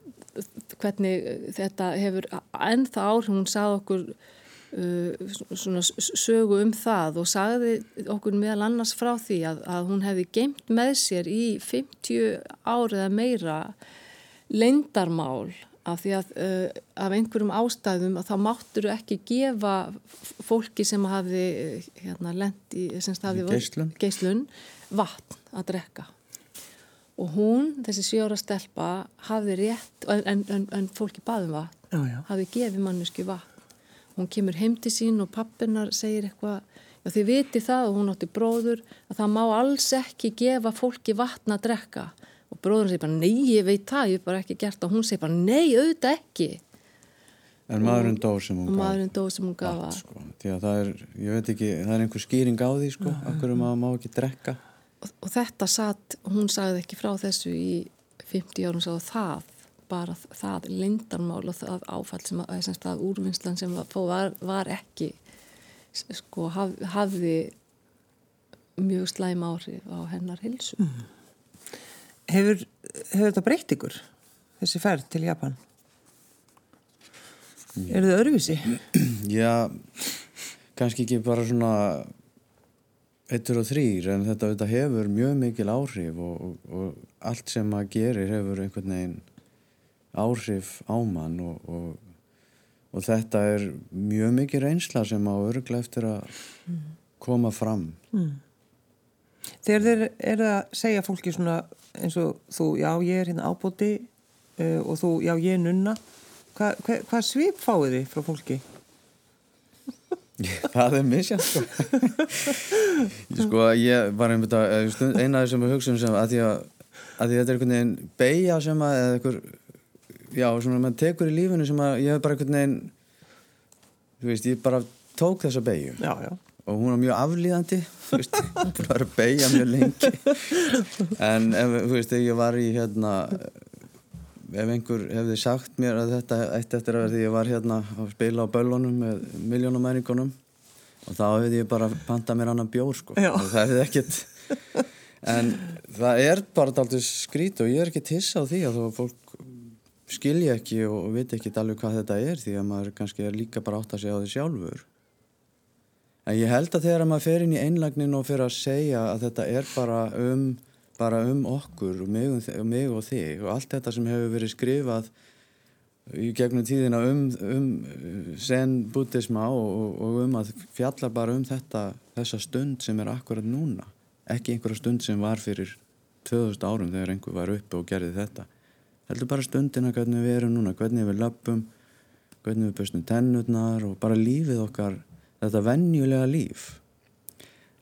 hvernig þetta hefur ennþá áhrif, hún sagði okkur uh, svona sögu um það og sagði okkur meðal annars frá því að, að hún hefði geimt með sér í 50 árið að meira leindarmál af því að uh, af einhverjum ástæðum að þá máttur ekki gefa fólki sem hafi hérna lend í geislun. geislun vatn að drekka. Og hún, þessi sjóra stelpa hafi rétt, en, en, en fólki baðum vatn, Já, já. hafi gefið mannesku vatn. Hún kemur heim til sín og pappinar segir eitthvað. Já þið viti það og hún átti bróður að það má alls ekki gefa fólki vatn að drekka og bróðurinn segir bara nei ég veit það, ég hef bara ekki gert það. Og hún segir bara nei auðvitað ekki. En maðurinn dó sem hún gaf. maðurinn dó sem hún gaf. Að sko. Því að það er, ég veit ekki, það er einhver skýring á því sko, akkur maður má ekki drekka. Og, og þetta satt, hún sagði ekki frá þessu í 50 árum sagði það, bara það lindarmál og það áfall sem að, sem að úrvinnslan sem var, var ekki sko haf, hafði mjög slæm áhrif á hennar hilsu mm. Hefur, hefur þetta breytt ykkur, þessi ferð til Japan? Er þið öðruvísi? Já, kannski ekki bara svona eittur og þrýr en þetta, þetta hefur mjög mikil áhrif og, og, og allt sem maður gerir hefur einhvern veginn áhrif á mann og, og þetta er mjög mikil reynsla sem á örgla eftir að koma fram. Mm. Þegar þeir eru að segja fólki svona eins og þú, já ég er hérna ábúti uh, og þú, já ég er nunna Hva, hva, hvað svip fáið þið frá fólki? Það er misjant sko. sko ég var einmitt að eina af þessum hugsun sem að því að, að því þetta er einhvern veginn beigja sem að eða einhver, já svona mann tekur í lífinu sem að ég hef bara einhvern veginn þú veist ég bara tók þessa beigju Já, já og hún var mjög þú hún búin að vera að beigja mjög lengi. En ef, þú veist, þegar ég var í hérna ef einhver hefði sagt mér að þetta eitt eftir að því ég var hérna að spila á böllunum með miljónumæringunum og þá hefði ég bara pantað mér annan bjór sko. Já. og það hefði ekkert en það er bara aldrei skrít og ég er ekki tissa á því að að fólk skilja ekki og, veit ekki alveg hvað þetta er því að maður kannski er líka bara átt að segja á því sjálfur en ég held að þegar maður fer inn í einlagnin og fer að segja að þetta er bara um bara um okkur og mig, og mig og þig og allt þetta sem hefur verið skrifað í gegnum tíðina um, um sen buddhisma og, og um að fjalla bara um þetta þessa stund sem er akkurat núna. Ekki einhverja stund sem var fyrir 2000 árum þegar einhver var uppi og gerði þetta. Heldur bara stundina hvernig við erum núna hvernig við löpum hvernig við böstum tennurnar og bara lífið okkar þetta vennjulega líf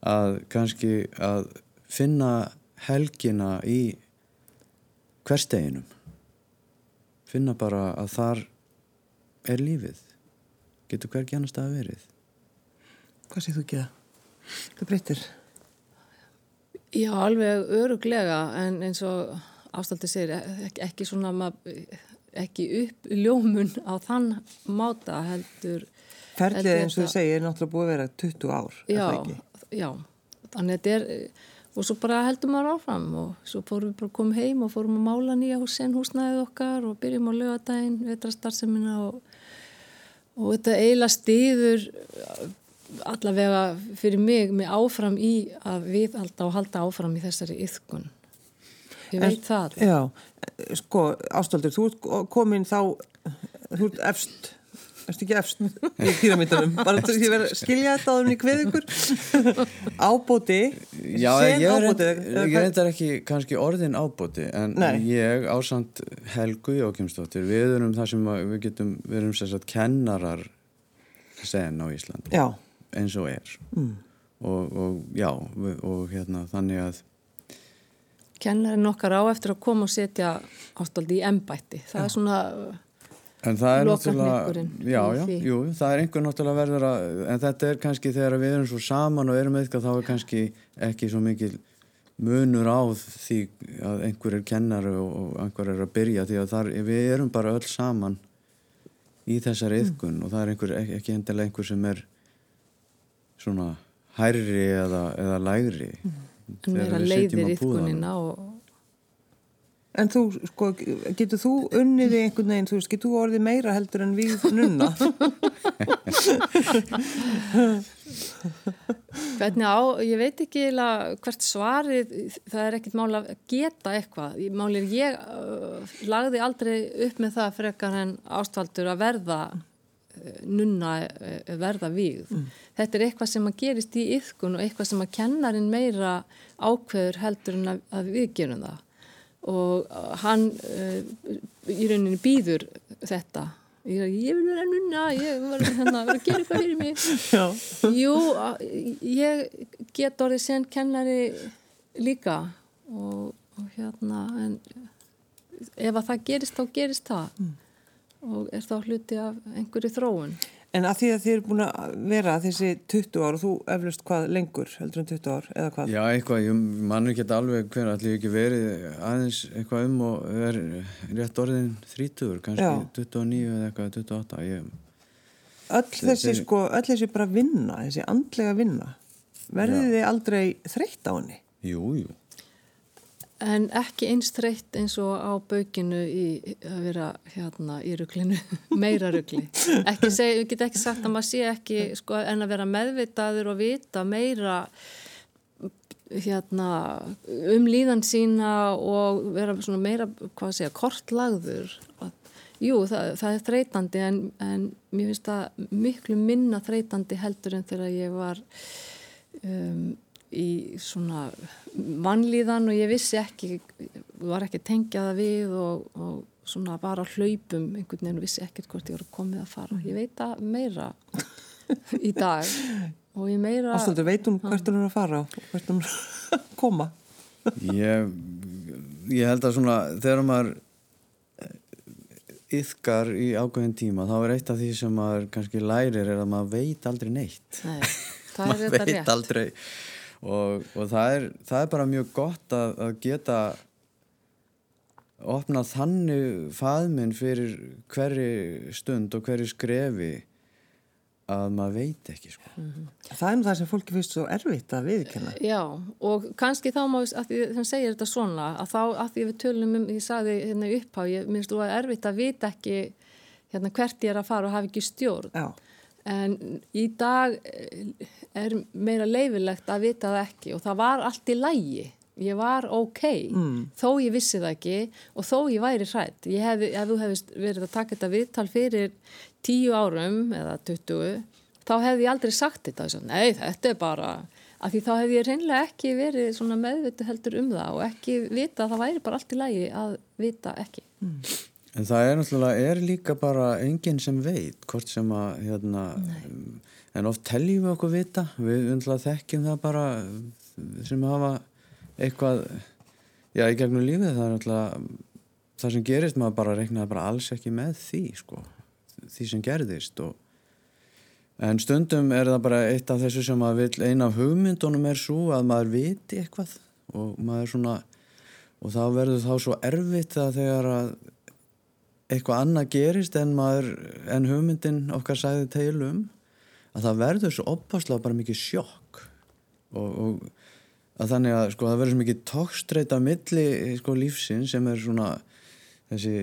að kannski að finna helgina í hversteginum finna bara að þar er lífið getur hvergi annars það að verið Hvað séð þú ekki það? Hvað breytir? Já, alveg öruglega en eins og ástældi segir ekki, ekki svona ekki upp ljómun á þann máta heldur Ferlið eins og þú segir er náttúrulega búið að vera 20 ár er já, það ekki? já, þannig að þetta er og svo bara heldum maður áfram og svo fórum við bara að koma heim og fórum að mála nýja húsin húsnæðið okkar og byrjum á lögadaginn, vetrastarsemina og, og þetta eiginlega stiður allavega fyrir mig með áfram í að við og halda áfram í þessari yðkun ég En- veit það. Já, sko, Ástöldur, þú komin þá, þú ert efst, erst ekki efst í píramítanum, bara til að ég verið að skilja þetta áður en ég kveð ykkur. Ábóti, Já, ég er, ábóti. ég reyndar ekki kannski orðin ábóti en Nei. ég ásand Helgu Jókimsdóttir við erum það sem við getum við erum sér satt kennarar sen á Íslandi Já, eins og er mm. og, og já og hérna þannig að kennarinn okkar á eftir að koma og setja ástöldi í embætti það er svona En það er náttúrulega, já, já, jú, það er einhver náttúrulega verður að, en þetta er kannski þegar við erum svo saman og erum eitthvað, þá er kannski ekki svo mikil munur á því að einhver er kennar og, einhver er að byrja því að þar, við erum bara öll saman í þessari yðkun og það er einhver, ek- ekki endilega einhver sem er svona hærri eða, eða lægri en Þegar meira við sitjum leiðir á púðanum. yfkunina og En þú, sko, getur þú unnið í einhvern veginn, þú veist, getur þú orðið meira heldur en við nunna? Hvernig á, ég veit ekki eiginlega hvert svarið, það er ekkit mál að geta eitthvað. Málir ég uh, lagði aldrei upp með það frekar en ástvaldur að verða uh, nunna, uh, verða vígð. Þetta er eitthvað sem að gerist í yfkun og eitthvað sem að kennarin meira ákveður heldur en að, að við gerum það. Og uh, hann uh, í rauninni býður þetta. Ég, ég vil vera nunna, ég vil hérna, vera að gera eitthvað fyrir mig. Já. Jú, a- ég get orðið sen kennari líka og, og hérna en ef að það gerist þá gerist það og er þá hluti af einhverju þróun. En að því að þið eru búin að vera þessi 20 ár og þú eflust hvað lengur heldur en 20 ár eða hvað? Já, eitthvað, ég mann ekki alveg hver allir ekki verið aðeins eitthvað um og er rétt orðin 30, kannski Já. 29 eða eitthvað 28 ég, Öll þessi sko, öll þessi bara vinna, þessi andlega vinna, verðið þið aldrei þreytt á henni? Jú, jú En ekki eins þreytt eins og á baukinu í að vera hérna í ruglinu, meira rugli. Ekki seg, ég get ekki sagt að maður sé ekki sko, en að vera meðvitaður og vita meira hérna um líðan sína og vera meira, hvað segja, kortlagður. Jú, það, það er þreytandi en, en mér finnst það miklu minna þreytandi heldur en þegar ég var um, í svona vannlíðan og ég vissi ekki, var ekki tengjaða við og, og svona var á hlaupum einhvern veginn og vissi ekkert hvort ég voru komið að fara. Ég veit að meira í dag og ég meira... Ástöldur, veit hún hvert hún er að fara og hvert hún er að koma? ég, ég held að svona þegar maður yðkar í ákveðin tíma þá er eitt af því sem maður kannski lærir er að maður veit aldrei neitt Nei, það er maður þetta veit rétt. aldrei og, og það, er, það er bara mjög gott að, að geta opna þannig faðminn fyrir hverri stund og hverju skrefi að maður veit ekki sko. Það er nú það sem fólki finnst svo erfitt að viðkenna. Já, og kannski þá má, að því þannig segir þetta svona, að þá, að því við tölum um, ég sagði hérna í upphá, ég minnst þú að erfitt að vita ekki hérna hvert ég er að fara og hafa ekki stjórn. Já, En í dag eh, er meira leifilegt að vita það ekki og það var allt í lægi. Ég var ok, þó ég vissi það ekki og þó ég væri hrætt. Ég hefði, ef þú hefðist verið að taka þetta viðtal fyrir tíu árum eða 20, þá hefði ég aldrei sagt þetta. Svo, Nei, þetta er bara, af því þá hefði ég reynlega ekki verið svona meðvitu heldur um það og ekki vita að það væri bara allt í lægi að vita ekki. En það er náttúrulega, er líka bara enginn sem veit, hvort sem að, hérna, um, en oft teljum við okkur vita, við náttúrulega þekkjum það bara sem hafa eitthvað, já, í gegnum lífið, það er náttúrulega, það sem gerist, maður bara reiknaði bara alls ekki með því, sko, því sem gerðist og, en stundum er það bara eitt af þessu sem maður vil, eina af hugmyndunum er svo að maður viti eitthvað og maður svona, og þá verður þá svo erfitt að þegar að eitthvað annað gerist en maður en hugmyndin okkar sagði til um að það verður svo opaslega bara mikið sjokk. Og, og að þannig að sko það verður svo mikið tókstreita milli sko lífsinn sem er svona þessi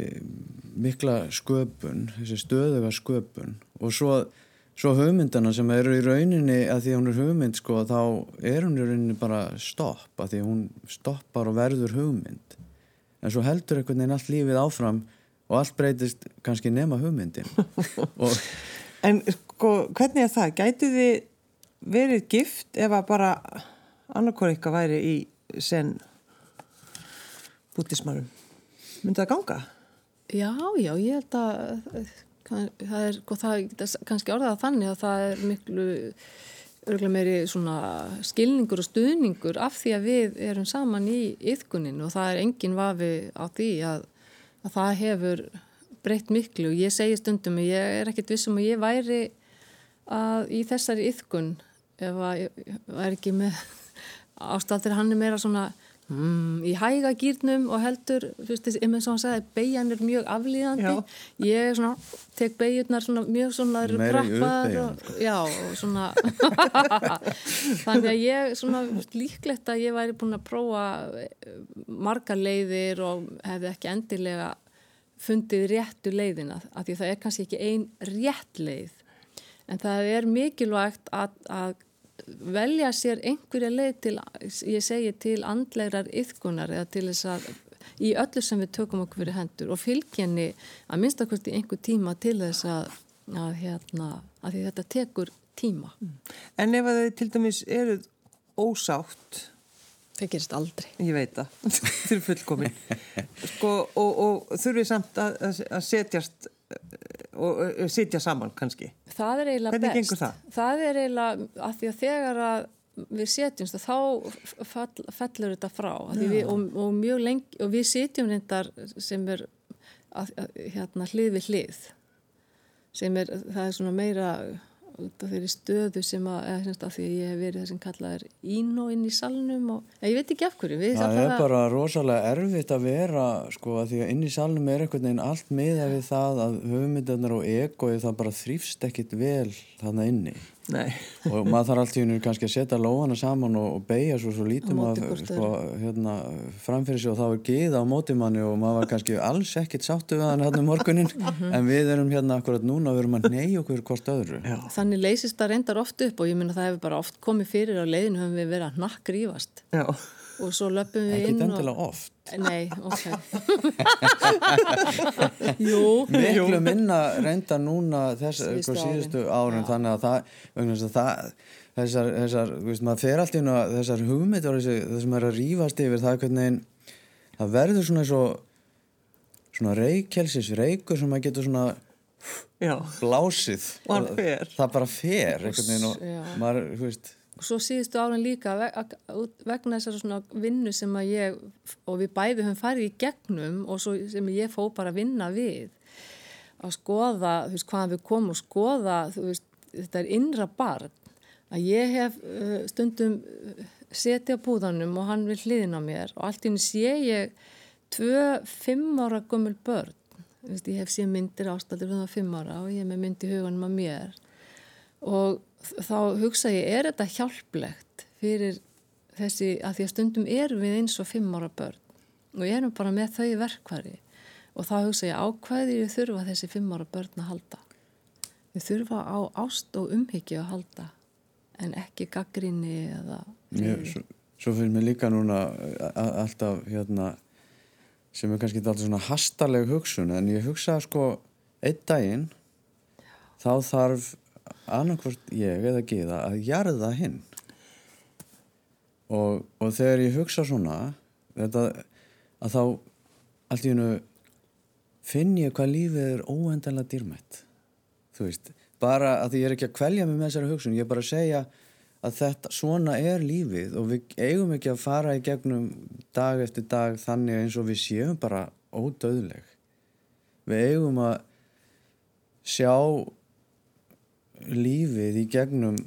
mikla sköpun þessi stöðuga sköpun. Og svo, svo hugmyndana sem eru í rauninni að því að hún er hugmynd sko þá er hún í rauninni bara stopp að því að hún stoppar og verður hugmynd. En svo heldur einhvern veginn allt lífið áfram og allt breytist kannski nema hugmyndin og en sko, hvernig er það? Gætu þið verið gift ef að bara annarkor eitthvað væri í sen bútismarum? Myndi það ganga? Já, já, ég held að kann- það er, sko, það er kannski orðað þannig að það er miklu örgulega meiri svona skilningur og stuðningur af því að við erum saman í yðkunin og það er engin vafi á því að, að það hefur breytt miklu. Og ég segi stundum að ég er ekkit vissum að ég væri að í þessari yðkun ef að ég væri ekki með ástaldir hann er meira svona Mm, í hæga gýrnum og heldur, þú veist, eins og hann sagði, beigjan er mjög aflýðandi. Já. Ég er svona, tek beigjunar svona mjög svona uppbeygjan. og, já, og svona, þannig að ég svona líklegt að ég væri búin að prófa eh, margar leiðir og hefði ekki endilega fundið réttu leiðina, af því það er kannski ekki ein rétt leið, en það er mikilvægt að, að velja sér einhverja leið til, ég segi til andlegrar yðkunar eða til þess að í öllu sem við tökum okkur fyrir hendur og fylgjenni að minnstakosti einhver tíma til þess að, að, hérna, að því þetta tekur tíma. En ef að þið til dæmis eruð ósátt, Það gerist aldrei. ég veit það, þið eru fullkomin, sko, og, og þurfið samt að, að setjast og sitja saman kannski. Það er eiginlega Hvernig best. það? Það er eiginlega, af því að þegar að við setjumst og þá fall, fellur þetta frá við, og, og mjög lengi og við setjum reyndar sem er að, að, hérna hlið við hlið sem er, það er svona meira út af þeirri stöðu sem að, eða semst að því að ég hef verið það sem kallað er ín og inn í salnum og ég veit ekki af hverju Það er bara rosalega erfitt að vera sko að því að inn í salnum er einhvern veginn allt miða við það að höfumyndarnar og egoi það bara þrýfst ekkit vel þarna inni Nei. og maður þarf allt í hennu kannski að setja lóana saman og, og beigja svo svo lítum Á að móti hvort sko, hérna, framfyrir sig og þá er geða á móti manni og maður var kannski alls ekkit sáttu við hann hérna um morgunin Mhm. en við erum hérna akkurat núna og við erum að neyja okkur hvort öðru Já. Þannig leysist það reyndar oft upp og ég minna það hefur bara oft komið fyrir á leiðinu höfum við verið að nakk rífast Já. Og svo löpum við ekkit inn endilega og... oft Nei, ok. Jú, miklu minna reynda núna þess, Síðustu síðustu árin Já. þannig að það, vegna þess að það þessar, þessar, veist, maður fer allt í hennu þessar hugmyndir og þessi- það sem er að rífast yfir það er hvernig það verður svona svo svona reykjelsis reykur sem maður getur svona Já. blásið Og fer. það bara fer og maður, þú veist og svo síðustu árin líka vegna þessar svona vinnu sem að ég og við bæði höfum farið í gegnum og svo sem ég fó bara að vinna við að skoða, þú veist, hvaðan við komum og skoða, veist, þetta er innra barn. Að ég hef uh, stundum uh, setið á búðanum og hann vil hliðin á mér og allt í henni sé ég tvö fimm ára gömul börn. Veist, ég hef séð myndir ástaldur fyrir það fimm ára og ég er með mynd í huganum að mér. Og þá hugsa ég, er þetta hjálplegt fyrir þessi, að því að stundum erum við eins og fimm ára börn og ég erum bara með þau í verkværi og þá hugsa ég, á hvað ég þurfa þessi fimm ára börn að halda? Við þurfa á ást og umhyggju að halda en ekki gaggrinni eða Mér, svo, svo finnst mér líka núna a- alltaf hérna sem er kannski alltaf svona hastaleg hugsun en ég hugsa sko einn daginn þá þarf annarkvort ég eða Gíða að jarða hinn. Og, og þegar ég hugsa svona þetta, að þá allt í hennu finn ég hvað lífið er óendanlega dýrmætt. Þú veist, bara að ég er ekki að kvelja mig með þessari hugsun, ég er bara að segja að þetta, svona er lífið og við eigum ekki að fara í gegnum dag eftir dag þannig eins og við séum bara ódöðleg við eigum að sjá lífið í gegnum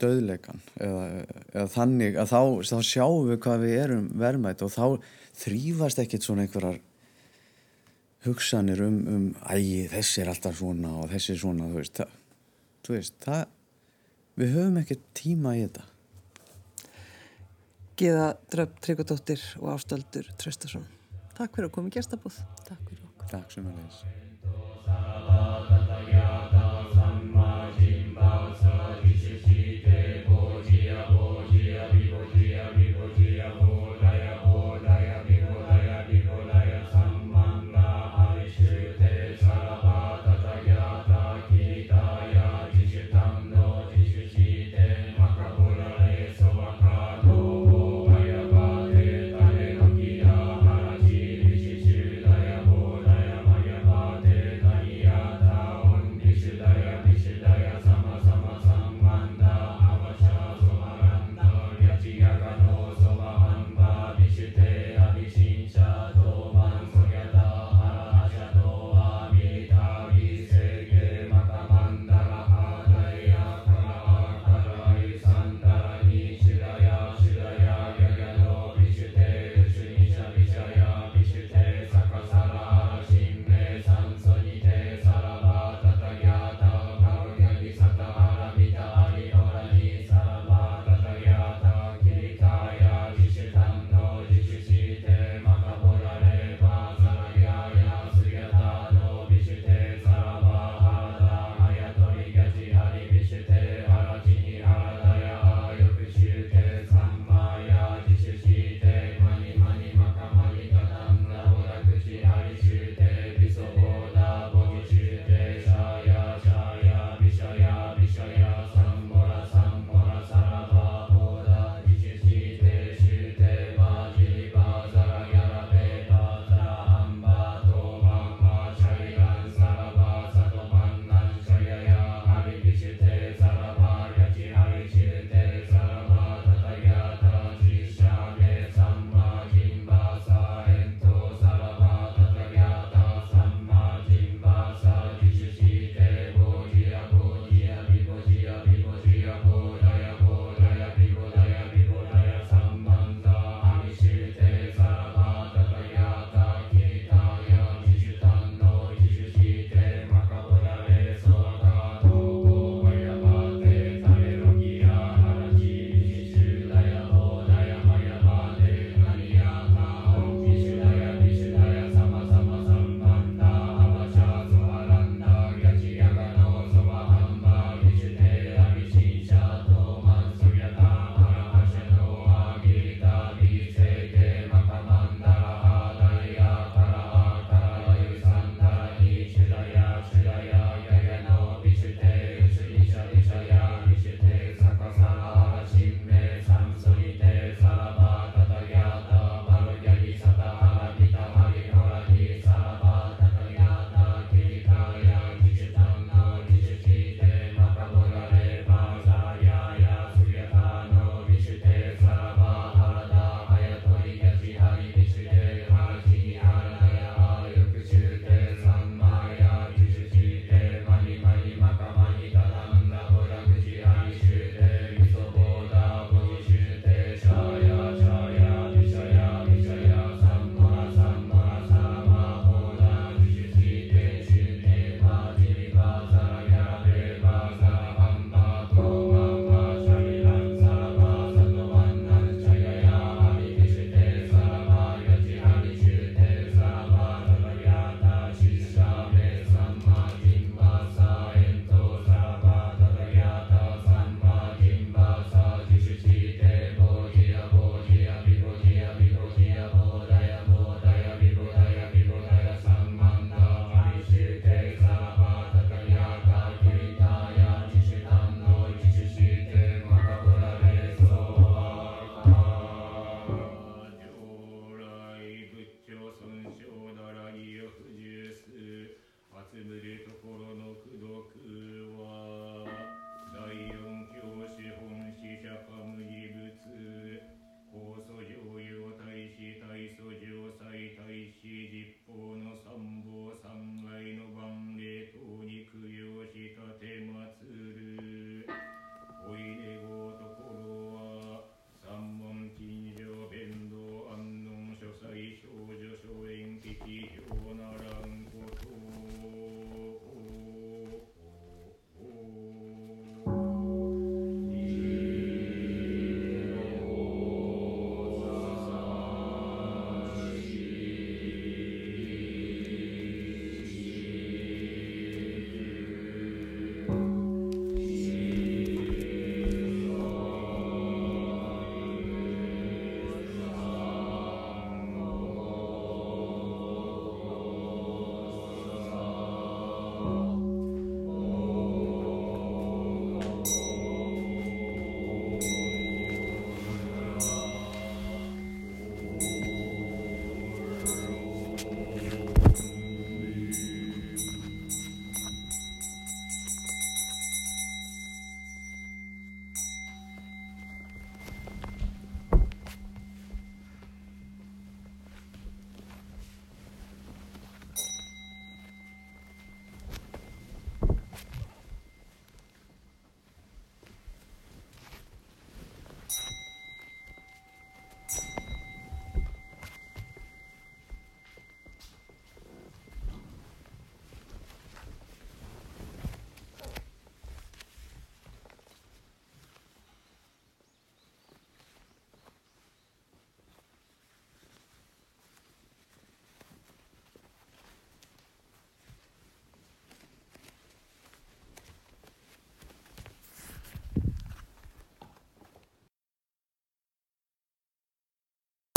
döðleikan eða, eða þannig að þá, þá sjáum við hvað við erum verðmætt og þá þrýfast ekkit svona einhverjar hugsanir um, um ægi, þessi er alltaf svona og þessi er svona, þú veist, það, þú veist, það, við höfum ekki tíma í þetta. Geða Dröfn Tryggvadóttir og Ástaldur Tröstason. Takk fyrir að koma í gestabúð. takk fyrir okkur Takk sem að leiðis.